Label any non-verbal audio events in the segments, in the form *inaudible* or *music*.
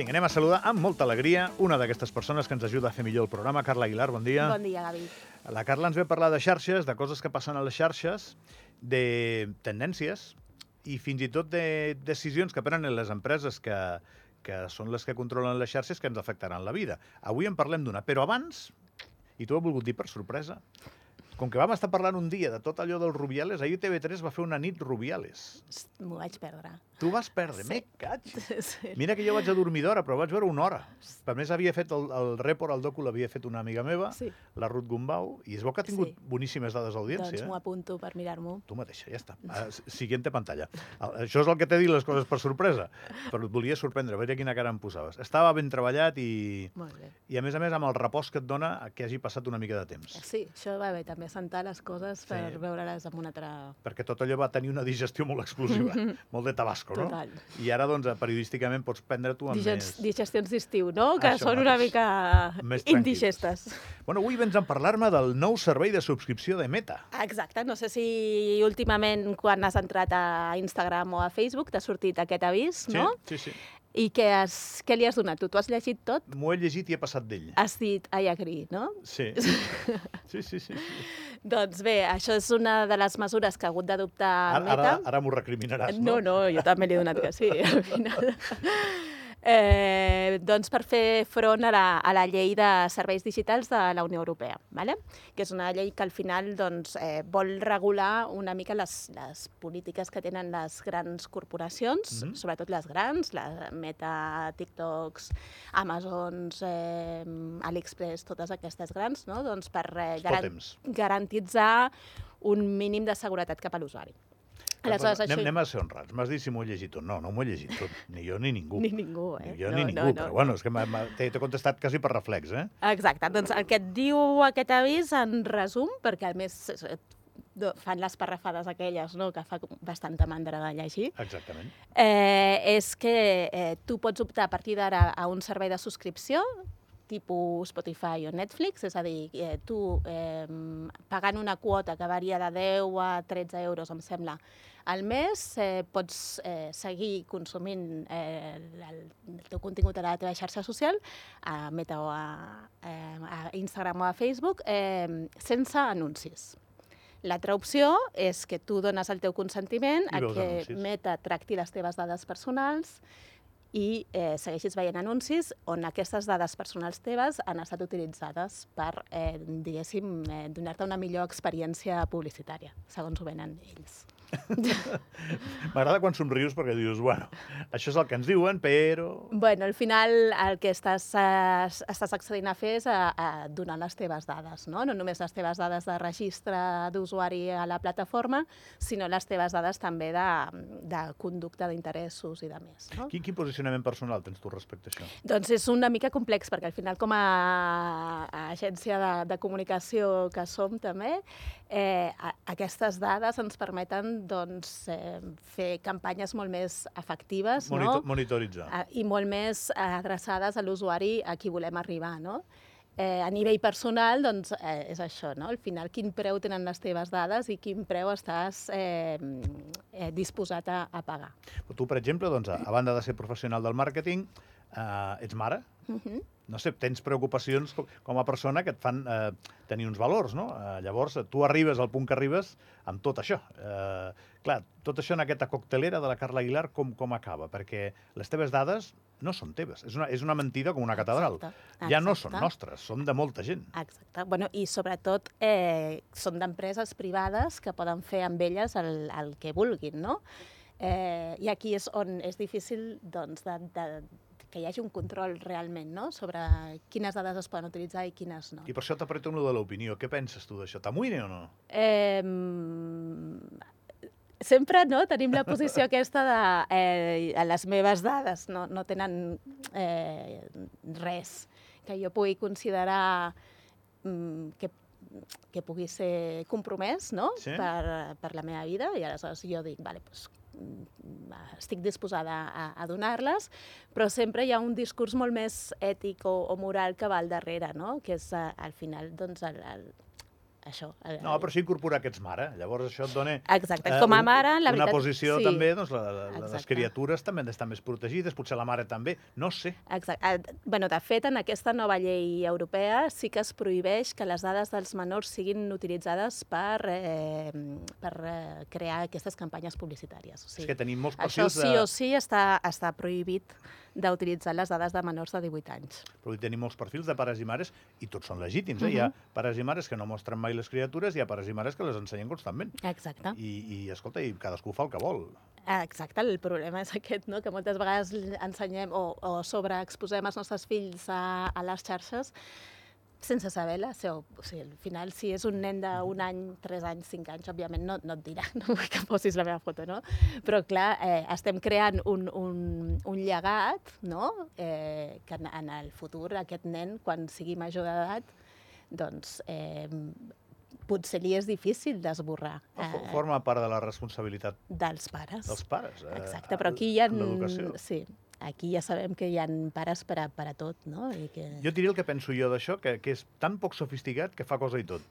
Vinga, anem a saludar amb molta alegria una d'aquestes persones que ens ajuda a fer millor el programa, Carla Aguilar, bon dia. Bon dia, Gavi. La Carla ens ve a parlar de xarxes, de coses que passen a les xarxes, de tendències i fins i tot de decisions que prenen les empreses que, que són les que controlen les xarxes que ens afectaran la vida. Avui en parlem d'una, però abans, i tu ho he volgut dir per sorpresa, com que vam estar parlant un dia de tot allò dels Rubiales, ahir TV3 va fer una nit Rubiales. M'ho vaig perdre. Tu vas perdre, Sí. me caig. *laughs* Sí. Mira que jo vaig a dormir d'hora, però vaig veure una hora. Per més, havia fet el, el report, el docu l'havia fet una amiga meva, Sí. la Ruth Gumbau, i es veu que ha tingut Sí. boníssimes dades d'audiència. Doncs m'ho eh? apunto per mirar-m'ho. Tu mateixa, ja està. Uh, siguiente pantalla. Això és el que t'he dit les coses per sorpresa, però et volia sorprendre, a veure quina cara em posaves. Estava ben treballat i, i a més a més, amb el repòs que et dona que hagi passat una mica de temps. Sí, això va bé, també sentar les coses per Sí. veure-les amb una altra... Perquè tot allò va tenir una digestió molt explosiva, *laughs* molt de tabasco, no? Total. I ara, doncs, periodísticament pots prendre tu amb Digens, més... Digestions d'estiu, no? Que Això són una mateix. mica Més tranquils. indigestes. Bueno, avui vens a parlar-me del nou servei de subscripció de Meta. Exacte, no sé si últimament quan has entrat a Instagram o a Facebook t'ha sortit aquest avís, no? Sí, sí, sí. I què, has, què li has donat tu? Tu has llegit tot? M'ho he llegit i he passat d'ell. Has dit I agree, no? Sí. *laughs* Sí, sí, sí. sí. Doncs bé, això és una de les mesures que ha hagut d'adoptar Ara, Meta. ara, ara m'ho recriminaràs, No, no, jo també li he donat que sí, al final. *laughs* Eh, doncs per fer front a la, a la llei de serveis digitals de la Unió Europea, ¿vale? que és una llei que al final doncs, eh, vol regular una mica les, les polítiques que tenen les grans corporacions, Mhm. sobretot les grans, la Meta, TikToks, Amazons, eh, AliExpress, totes aquestes grans, no? doncs per eh, garan garantitzar un mínim de seguretat cap a l'usuari. Aleshores, anem, això... anem a ser honrats. M'has dit si m'ho he llegit tot. No, no m'ho he llegit tot. Ni jo ni ningú. *laughs* Ni ningú, eh? Ni jo No, ni no, ningú, no. però bueno, és que t'he contestat quasi per reflex, eh? Exacte, doncs el que et diu aquest avís en resum, perquè a més fan les parrafades aquelles no? que fa bastanta mandra de llegir, Exactament. eh, és que eh, tu pots optar a partir d'ara a un servei de subscripció tipus Spotify o Netflix, és a dir, eh, tu eh, pagant una quota que varia de 10 a 13 euros, em sembla, al mes, eh, pots eh, seguir consumint eh, el, el teu contingut a la teva xarxa social, a Meta o a, eh, a Instagram o a Facebook, eh, sense anuncis. L'altra opció és que tu dones el teu consentiment I a que anuncis. Meta tracti les teves dades personals i eh, segueixis veient anuncis on aquestes dades personals teves han estat utilitzades per, eh, diguéssim, eh, donar-te una millor experiència publicitària, segons ho venen ells. *laughs* M'agrada quan somrius perquè dius, bueno, això és el que ens diuen, però... Bueno, al final el que estàs, estàs accedint a fer és a, a donar les teves dades, no? No només les teves dades de registre d'usuari a la plataforma, sinó les teves dades també de, de conducta d'interessos i de més, no? Quin, quin posicionament personal tens tu respecte a això? Doncs és una mica complex, perquè al final com a, a agència de, de comunicació que som també, eh, a, aquestes dades ens permeten doncs, eh, fer campanyes molt més efectives Monito no? Monitoritzar. Ah, i molt més adreçades a l'usuari a qui volem arribar, no? Eh, a nivell personal, doncs, eh, és això, no? Al final, quin preu tenen les teves dades i quin preu estàs eh, eh, disposat a, a pagar. Però tu, per exemple, doncs, a, a banda de ser professional del màrqueting, eh, ets mare? Uh -huh. no sé, tens preocupacions com, a persona que et fan eh, tenir uns valors, no? Eh, llavors, eh, tu arribes al punt que arribes amb tot això. Eh, clar, tot això en aquesta coctelera de la Carla Aguilar, com, com acaba? Perquè les teves dades no són teves. És una, és una mentida com una catedral. Exacte, Ja no exacte. són nostres, són de molta gent. Exacte. Bueno, I sobretot eh, són d'empreses privades que poden fer amb elles el, el que vulguin, no? Eh, I aquí és on és difícil doncs, de, de, que hi hagi un control realment no? sobre quines dades es poden utilitzar i quines no. I per això t'apreto amb lo de l'opinió. Què penses tu d'això? T'amoïna o no? Eh, sempre no, tenim la posició aquesta de eh, les meves dades no, no tenen eh, res que jo pugui considerar mm, que, que pugui ser compromès no? Sí. per, per la meva vida i aleshores jo dic, vale, doncs, mm, estic disposada a, a donar-les, però sempre hi ha un discurs molt més ètic o, o moral que va al darrere, no? que és eh, al final doncs, el, el, això. eh, No, però sí incorporar aquests mare. Llavors això et dona... Exacte, com a mare, la Una veritat... posició sí. també, doncs, la, la, les criatures també han d'estar més protegides, potser la mare també, no sé. Exacte. Eh, Bueno, de fet, en aquesta nova llei europea sí que es prohibeix que les dades dels menors siguin utilitzades per, eh, per eh, crear aquestes campanyes publicitàries. O És sigui, que tenim molts això perfils sí de... o sí està, està prohibit d'utilitzar les dades de menors de 18 anys. Però tenim molts perfils de pares i mares i tots són legítims. Eh? Hi ha Mhm. pares i mares que no mostren mai les criatures i hi ha pares i mares que les ensenyen constantment. Exacte. I, i escolta, i cadascú fa el que vol. Exacte, el problema és aquest, no? que moltes vegades ensenyem o, o sobreexposem els nostres fills a, a les xarxes sense saber la seu. O sigui, al final, si és un nen d'un any, tres anys, cinc anys, òbviament no, no et dirà, *laughs* no vull que posis la meva foto, no? Però, clar, eh, estem creant un, un, un llegat, no?, eh, que en, en el futur aquest nen, quan sigui major d'edat, doncs eh, potser li és difícil d'esborrar Fo- eh, Forma part de la responsabilitat dels pares. dels pares. Eh, Exacte, però aquí hi ha... Sí, aquí ja sabem que hi ha pares per a, per a tot, no? I que... Jo diré el que penso jo d'això, que, que és tan poc sofisticat que fa cosa i tot.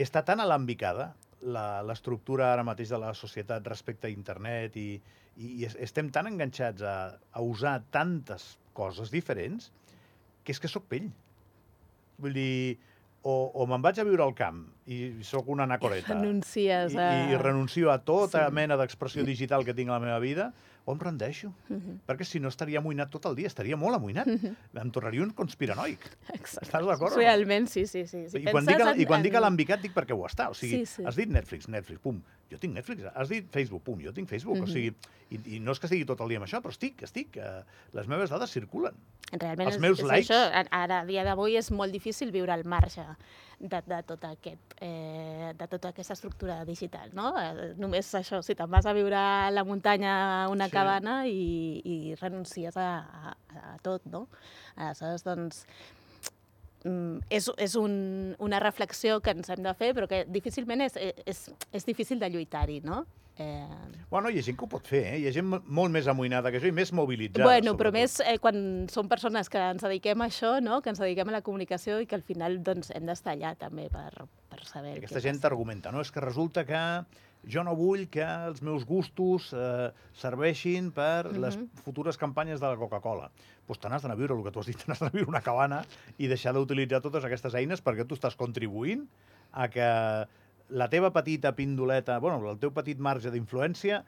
Està tan alambicada la- l'estructura ara mateix de la societat respecte a internet i, i, i es- estem tan enganxats a, a usar tantes coses diferents que és que sóc pell. Vull dir, o, o me'n vaig a viure al camp i sóc una anacoreta Renuncies i, a... i renuncio a tota Sí. mena d'expressió digital que tinc a la meva vida, o em rendeixo. Mhm, Perquè si no estaria amoïnat tot el dia, estaria molt amoïnat. Em tornaria un conspiranoic. Exacte. Estàs d'acord o no? Realment, sí, sí. sí. Si I, quan dic, en- I quan dic en- alambicat dic perquè ho està. O sigui, Sí, sí. has dit Netflix, Netflix, pum, jo tinc Netflix. Has dit Facebook, pum, jo tinc Facebook. O Mhm. sigui, i, i no és que estigui tot el dia amb això, però estic, estic. Eh, les meves dades circulen. Realment els és, meus és likes- això. Ara, a dia d'avui, és molt difícil viure al marge de, de, tot aquest, eh, de tota aquesta estructura digital, no? Eh, Només això, si te'n vas a viure a la muntanya a una Sí. cabana i, i renuncies a, a, a tot, no? Aleshores, doncs, mm, és, és un, una reflexió que ens hem de fer, però que difícilment és, és, és difícil de lluitar-hi, no? Eh, Bueno, hi ha gent que ho pot fer, eh? Hi ha gent mo- molt més amoïnada que jo i més mobilitzada. Bueno, però més eh, quan són persones que ens dediquem a això, no? que ens dediquem a la comunicació i que al final doncs, hem d'estar allà també per, per saber Aquesta gent passa. argumenta, no? És que resulta que jo no vull que els meus gustos eh, serveixin per les Mhm. futures campanyes de la Coca-Cola. Doncs pues te n'has d'anar a viure, el que tu has dit, t'has d'anar a viure una cabana i deixar d'utilitzar totes aquestes eines perquè tu estàs contribuint a que la teva petita pindoleta, bueno, el teu petit marge d'influència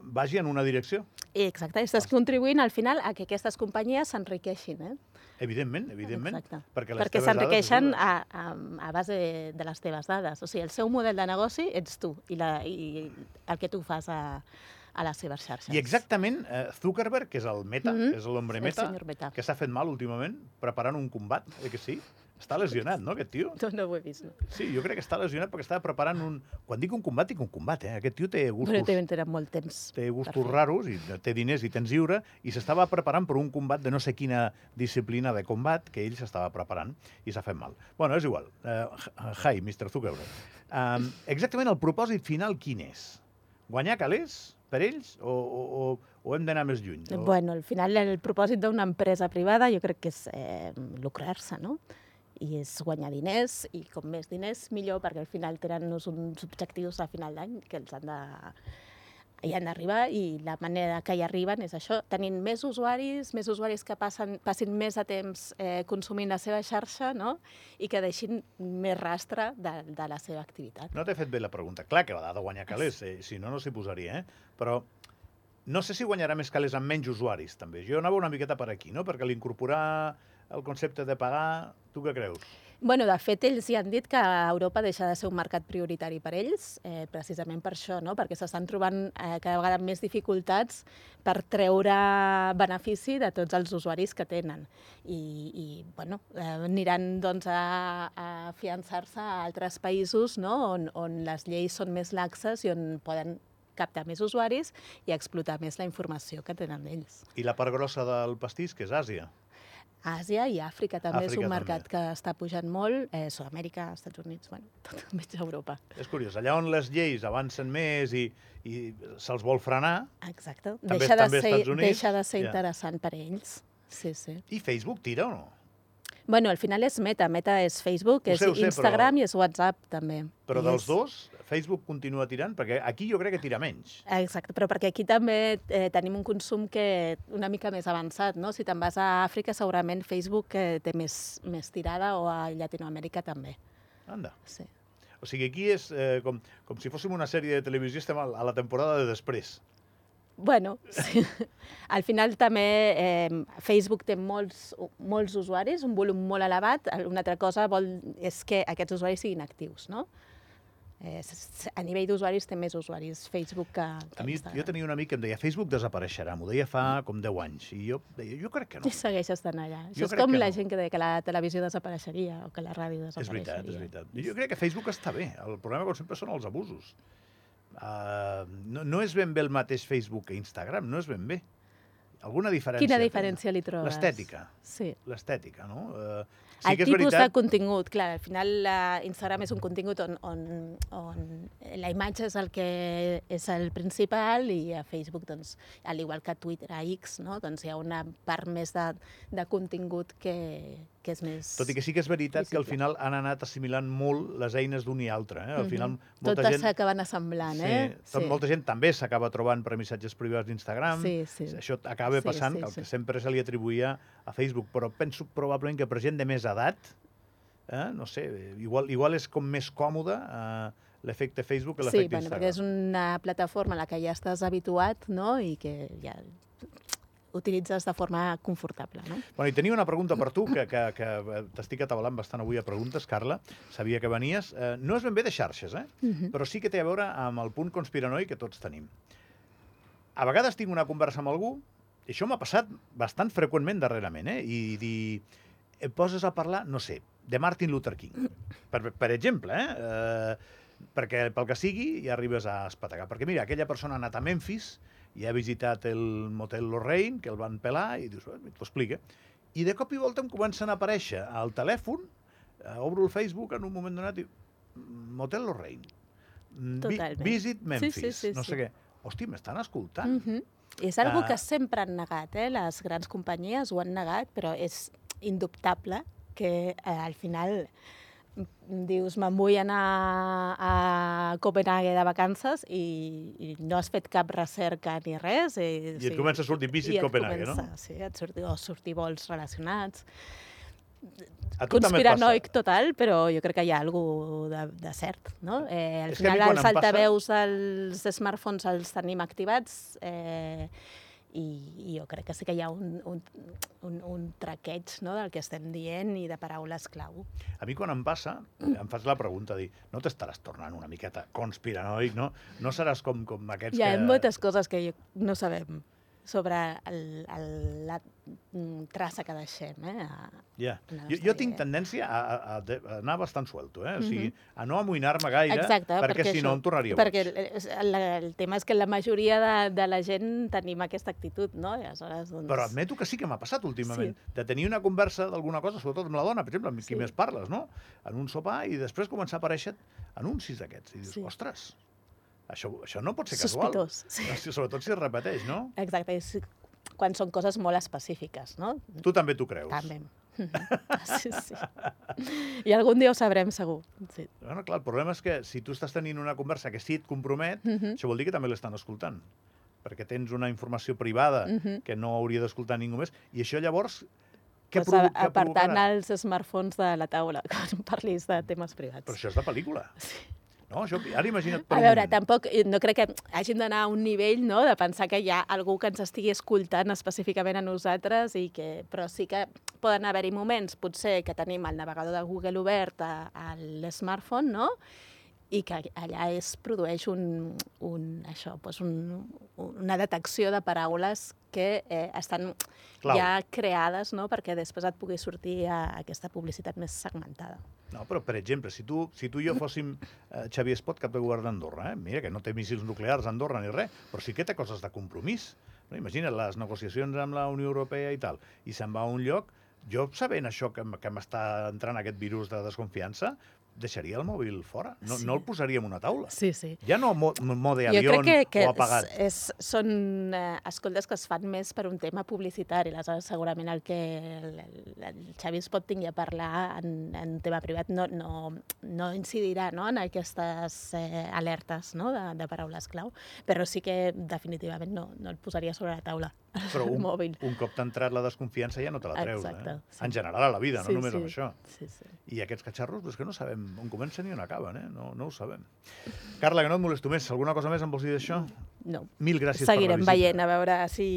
vagi en una direcció. Exacte, estàs contribuint al final a que aquestes companyies s'enriqueixin, eh? Evidentment, evidentment. Exacte. Perquè, les Perquè s'enriqueixen a, a, a base de, de les teves dades. O sigui, el seu model de negoci ets tu i, la, i el que tu fas a, a les seves xarxes. I exactament, eh, Zuckerberg, que és el Meta, Mhm. és l'hombre Meta, Meta. que s'ha fet mal últimament preparant un combat, eh que sí? Està lesionat, no, aquest tio? No, no ho he vist. No. Sí, jo crec que està lesionat perquè estava preparant un... Quan dic un combat, dic un combat, eh? Aquest tio té gustos, Però tenen, tenen molt temps. té gustos raros i té diners i temps lliure i s'estava preparant per un combat de no sé quina disciplina de combat que ell s'estava preparant i s'ha fet mal. Bueno, és igual. Uh, hi, Mr. Zuckerberg. Um, exactament el propòsit final quin és? Guanyar calés per ells o, o, o, o hem d'anar més lluny? O... Bueno, al final el propòsit d'una empresa privada jo crec que és eh, lucrar-se, no? I és guanyar diners, i com més diners, millor, perquè al final tenen uns, objectius a final d'any que els han de hi han d'arribar i la manera que hi arriben és això, tenint més usuaris, més usuaris que passen, passin més de temps eh, consumint la seva xarxa no? i que deixin més rastre de, de la seva activitat. No t'he fet bé la pregunta. Clar que l'ha de guanyar calés, eh? si no, no s'hi posaria, eh? Però no sé si guanyarà més calés amb menys usuaris, també. Jo anava una miqueta per aquí, no? Perquè l'incorporar el concepte de pagar, tu què creus? Bueno, de fet, ells ja han dit que Europa deixa de ser un mercat prioritari per ells, eh, precisament per això, no? perquè s'estan trobant eh, cada vegada més dificultats per treure benefici de tots els usuaris que tenen. I, i bueno, eh, aniran doncs, a, a fiançar-se a altres països no? on, on les lleis són més laxes i on poden captar més usuaris i explotar més la informació que tenen ells. I la part grossa del pastís, que és Àsia. Àsia i Àfrica també és Àfrica un mercat també. que està pujant molt, eh, Sud-amèrica, Estats Units, bueno, *laughs* tot menys Europa. És curiós, allà on les lleis avancen més i, i se'ls vol frenar, Exacte. També- deixa, de també ser, Estats Units, deixa de ser ja. interessant per ells. Sí, sí. i Facebook tira o no? Bueno, al final és Meta. Meta és Facebook, Ho és sé, ho sé, però- Instagram i és WhatsApp, també. Però I dels és... dos, Facebook continua tirant? Perquè aquí jo crec que tira menys. Exacte, però perquè aquí també eh, tenim un consum que una mica més avançat, no? Si te'n vas a Àfrica, segurament Facebook eh, té més, més tirada o a Llatinoamèrica també. Anda. Sí. O sigui, aquí és eh, com, com si fóssim una sèrie de televisió, estem a la temporada de després. Bueno, sí. *laughs* al final també eh, Facebook té molts, molts usuaris, un volum molt elevat. Una altra cosa vol, és que aquests usuaris siguin actius, no? Eh, a nivell d'usuaris té més usuaris Facebook que, que A mi, Instagram. jo tenia un amic que em deia Facebook desapareixerà, m'ho deia fa com 10 anys, i jo deia, jo crec que no. I segueix estant allà. Jo Això és com la no. gent que deia que la televisió desapareixeria o que la ràdio És desapareixeria. veritat, és veritat. Jo crec que Facebook està bé. El problema, com sempre, són els abusos. Uh, no, no és ben bé el mateix Facebook que Instagram, no és ben bé. Alguna diferència? Quina diferència li trobes? L'estètica. Sí. L'estètica, no? Uh, el que és tipus veritat... de contingut, clar, al final uh, Instagram és un contingut on, on, on la imatge és el que és el principal i a Facebook, doncs, al igual que a Twitter, a X, no? doncs hi ha una part més de, de contingut que, que és més... Tot i que sí que és veritat que al visible. final han anat assimilant molt les eines d'un i altre. Eh? Al Mhm. final, molta Totes gent... s'acaben assemblant, eh? Sí, tot, molta gent també s'acaba trobant per missatges privats d'Instagram. Sí, sí. Això acaba Sí, passant, sí, el que sí. sempre se li atribuïa a Facebook, però penso probablement que per gent de més edat, eh, no sé, igual, igual és com més còmode eh, l'efecte Facebook que Sí, l'efecte bueno, perquè és Instagram. una plataforma a la que ja estàs habituat no? i que ja utilitzes de forma confortable. No? Bueno, i tenia una pregunta per tu, que, que, que eh, t'estic atabalant bastant avui a preguntes, Carla. Sabia que venies. Eh, no és ben bé de xarxes, eh? Mhm. però sí que té a veure amb el punt conspiranoi que tots tenim. A vegades tinc una conversa amb algú, i això m'ha passat bastant freqüentment darrerament, eh? i dir, et poses a parlar, no sé, de Martin Luther King, per, per exemple, eh? eh? perquè pel que sigui ja arribes a espategar. Perquè mira, aquella persona ha anat a Memphis i ha visitat el motel Lorraine, que el van pelar, i dius, "Eh, t'ho explica. I de cop i volta em comencen a aparèixer al telèfon, eh, obro el Facebook en un moment donat i motel Lorraine, mm, vi- Totalment. visit Sí, Memphis, sí, sí, no sé sí. què. Hosti, m'estan escoltant. Mhm. I és algo Ah. que sempre han negat, eh? les grans companyies ho han negat, però és indubtable que eh, al final mm, dius, me'n vull anar a Copenhague de vacances i, i no has fet cap recerca ni res. I, I et comença a sortir Visit et Copenhague, no? comença, Sí, et sortir, o sortir vols relacionats. A tu Conspiranoic passa. total, però jo crec que hi ha alguna de, de cert, no? Eh, al És a final els em passa- altaveus dels smartphones els tenim activats eh, i, i jo crec que sí que hi ha un, un, un, un traqueig no, del que estem dient i de paraules clau. A mi quan em passa, em fas la pregunta, dir, no t'estaràs tornant una miqueta conspiranoic, no? No seràs com, com aquests Hi ha que... moltes coses que jo no sabem sobre el, el, la mm, traça que deixem. Eh? a- la Jo, jo tinc tendència a, a, a, anar bastant suelto, eh? O sigui, a no amoïnar-me gaire, Exacte, perquè, si no em tornaria Perquè boig. el, el, el tema és que la majoria de, de la gent tenim aquesta actitud, no? I aleshores, doncs... Però admeto que sí que m'ha passat últimament, de tenir una conversa d'alguna cosa, sobretot amb la dona, per exemple, amb qui Sí. més parles, no? En un sopar, i després començar a aparèixer anuncis d'aquests. I dius, Sí. ostres, això, això no pot ser casual. Sospitós, sí. Sobretot si es repeteix, no? Exacte, és quan són coses molt específiques, no? Tu també t'ho creus. També. *laughs* Sí, sí. I algun dia ho sabrem segur. Sí. Bueno, clar, el problema és que si tu estàs tenint una conversa que sí et compromet, Mhm. això vol dir que també l'estan escoltant. Perquè tens una informació privada Mhm. que no hauria d'escoltar ningú més. I això llavors, què, Pues, a- apartant els smartphones de la taula *laughs* quan parlis de temes privats. Però això és de pel·lícula. Sí. No, això, ara imagina't per A veure, moment. tampoc, eh, no crec que hàgim d'anar a un nivell no, de pensar que hi ha algú que ens estigui escoltant específicament a nosaltres, i que, però sí que poden haver-hi moments, potser, que tenim el navegador de Google obert a, a l'smartphone, no? i que allà es produeix un, un, això, doncs un, una detecció de paraules que eh, estan Clau. ja creades no? perquè després et pugui sortir a aquesta publicitat més segmentada. No, però, per exemple, si tu, si tu i jo fóssim eh, Xavier Espot, cap de govern d'Andorra, eh? mira que no té míssils nuclears a Andorra ni res, però sí que té coses de compromís. No? Imagina't les negociacions amb la Unió Europea i tal, i se'n va a un lloc, jo sabent això que, que m'està entrant aquest virus de desconfiança, deixaria el mòbil fora. No, Sí. no el posaria en una taula. Sí, sí. Ja no mo mode Jo avió crec que, que o apagat. és, és, són eh, escoltes que es fan més per un tema publicitari. Aleshores, segurament el que el, el, el Xavi es pot tingui a parlar en, en tema privat no, no, no incidirà no, en aquestes eh, alertes no, de, de paraules clau, però sí que definitivament no, no el posaria sobre la taula, *laughs* Però un, mòbil. un cop t'ha entrat la desconfiança ja no te la treus. Exacte, eh? sí. En general a la vida, Sí, no només sí. amb això. Sí, sí. I aquests catxarros, doncs que no sabem on comencen i on acaben, eh? No, no ho sabem. Carla, que no et molesto més. Alguna cosa més em vols dir d'això? No. Mil gràcies Seguirem per la visita. veient a veure si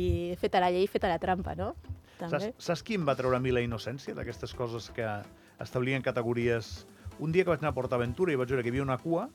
feta la llei, feta la trampa, no? Saps, També. saps qui em va treure a mi la innocència d'aquestes coses que establien categories? Un dia que vaig anar a PortAventura i vaig veure que hi havia una cua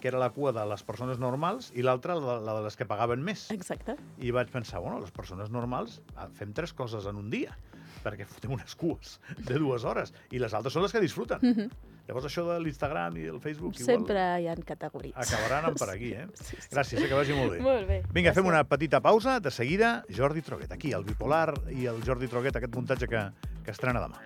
que era la cua de les persones normals i l'altra la, la de les que pagaven més. Exacte. I vaig pensar, bueno, les persones normals ah, fem tres coses en un dia, perquè fotem unes cues de dues hores, i les altres són les que disfruten. Mhm. Llavors això de l'Instagram i el Facebook Sempre igual hi ha categories. acabaran anant per aquí, eh? Sí, sí. Gràcies, eh, que vagi molt bé. Molt bé. Vinga, fem gràcies. una petita pausa. De seguida, Jordi Troguet. Aquí, el Bipolar i el Jordi Troguet, aquest muntatge que, que estrena demà.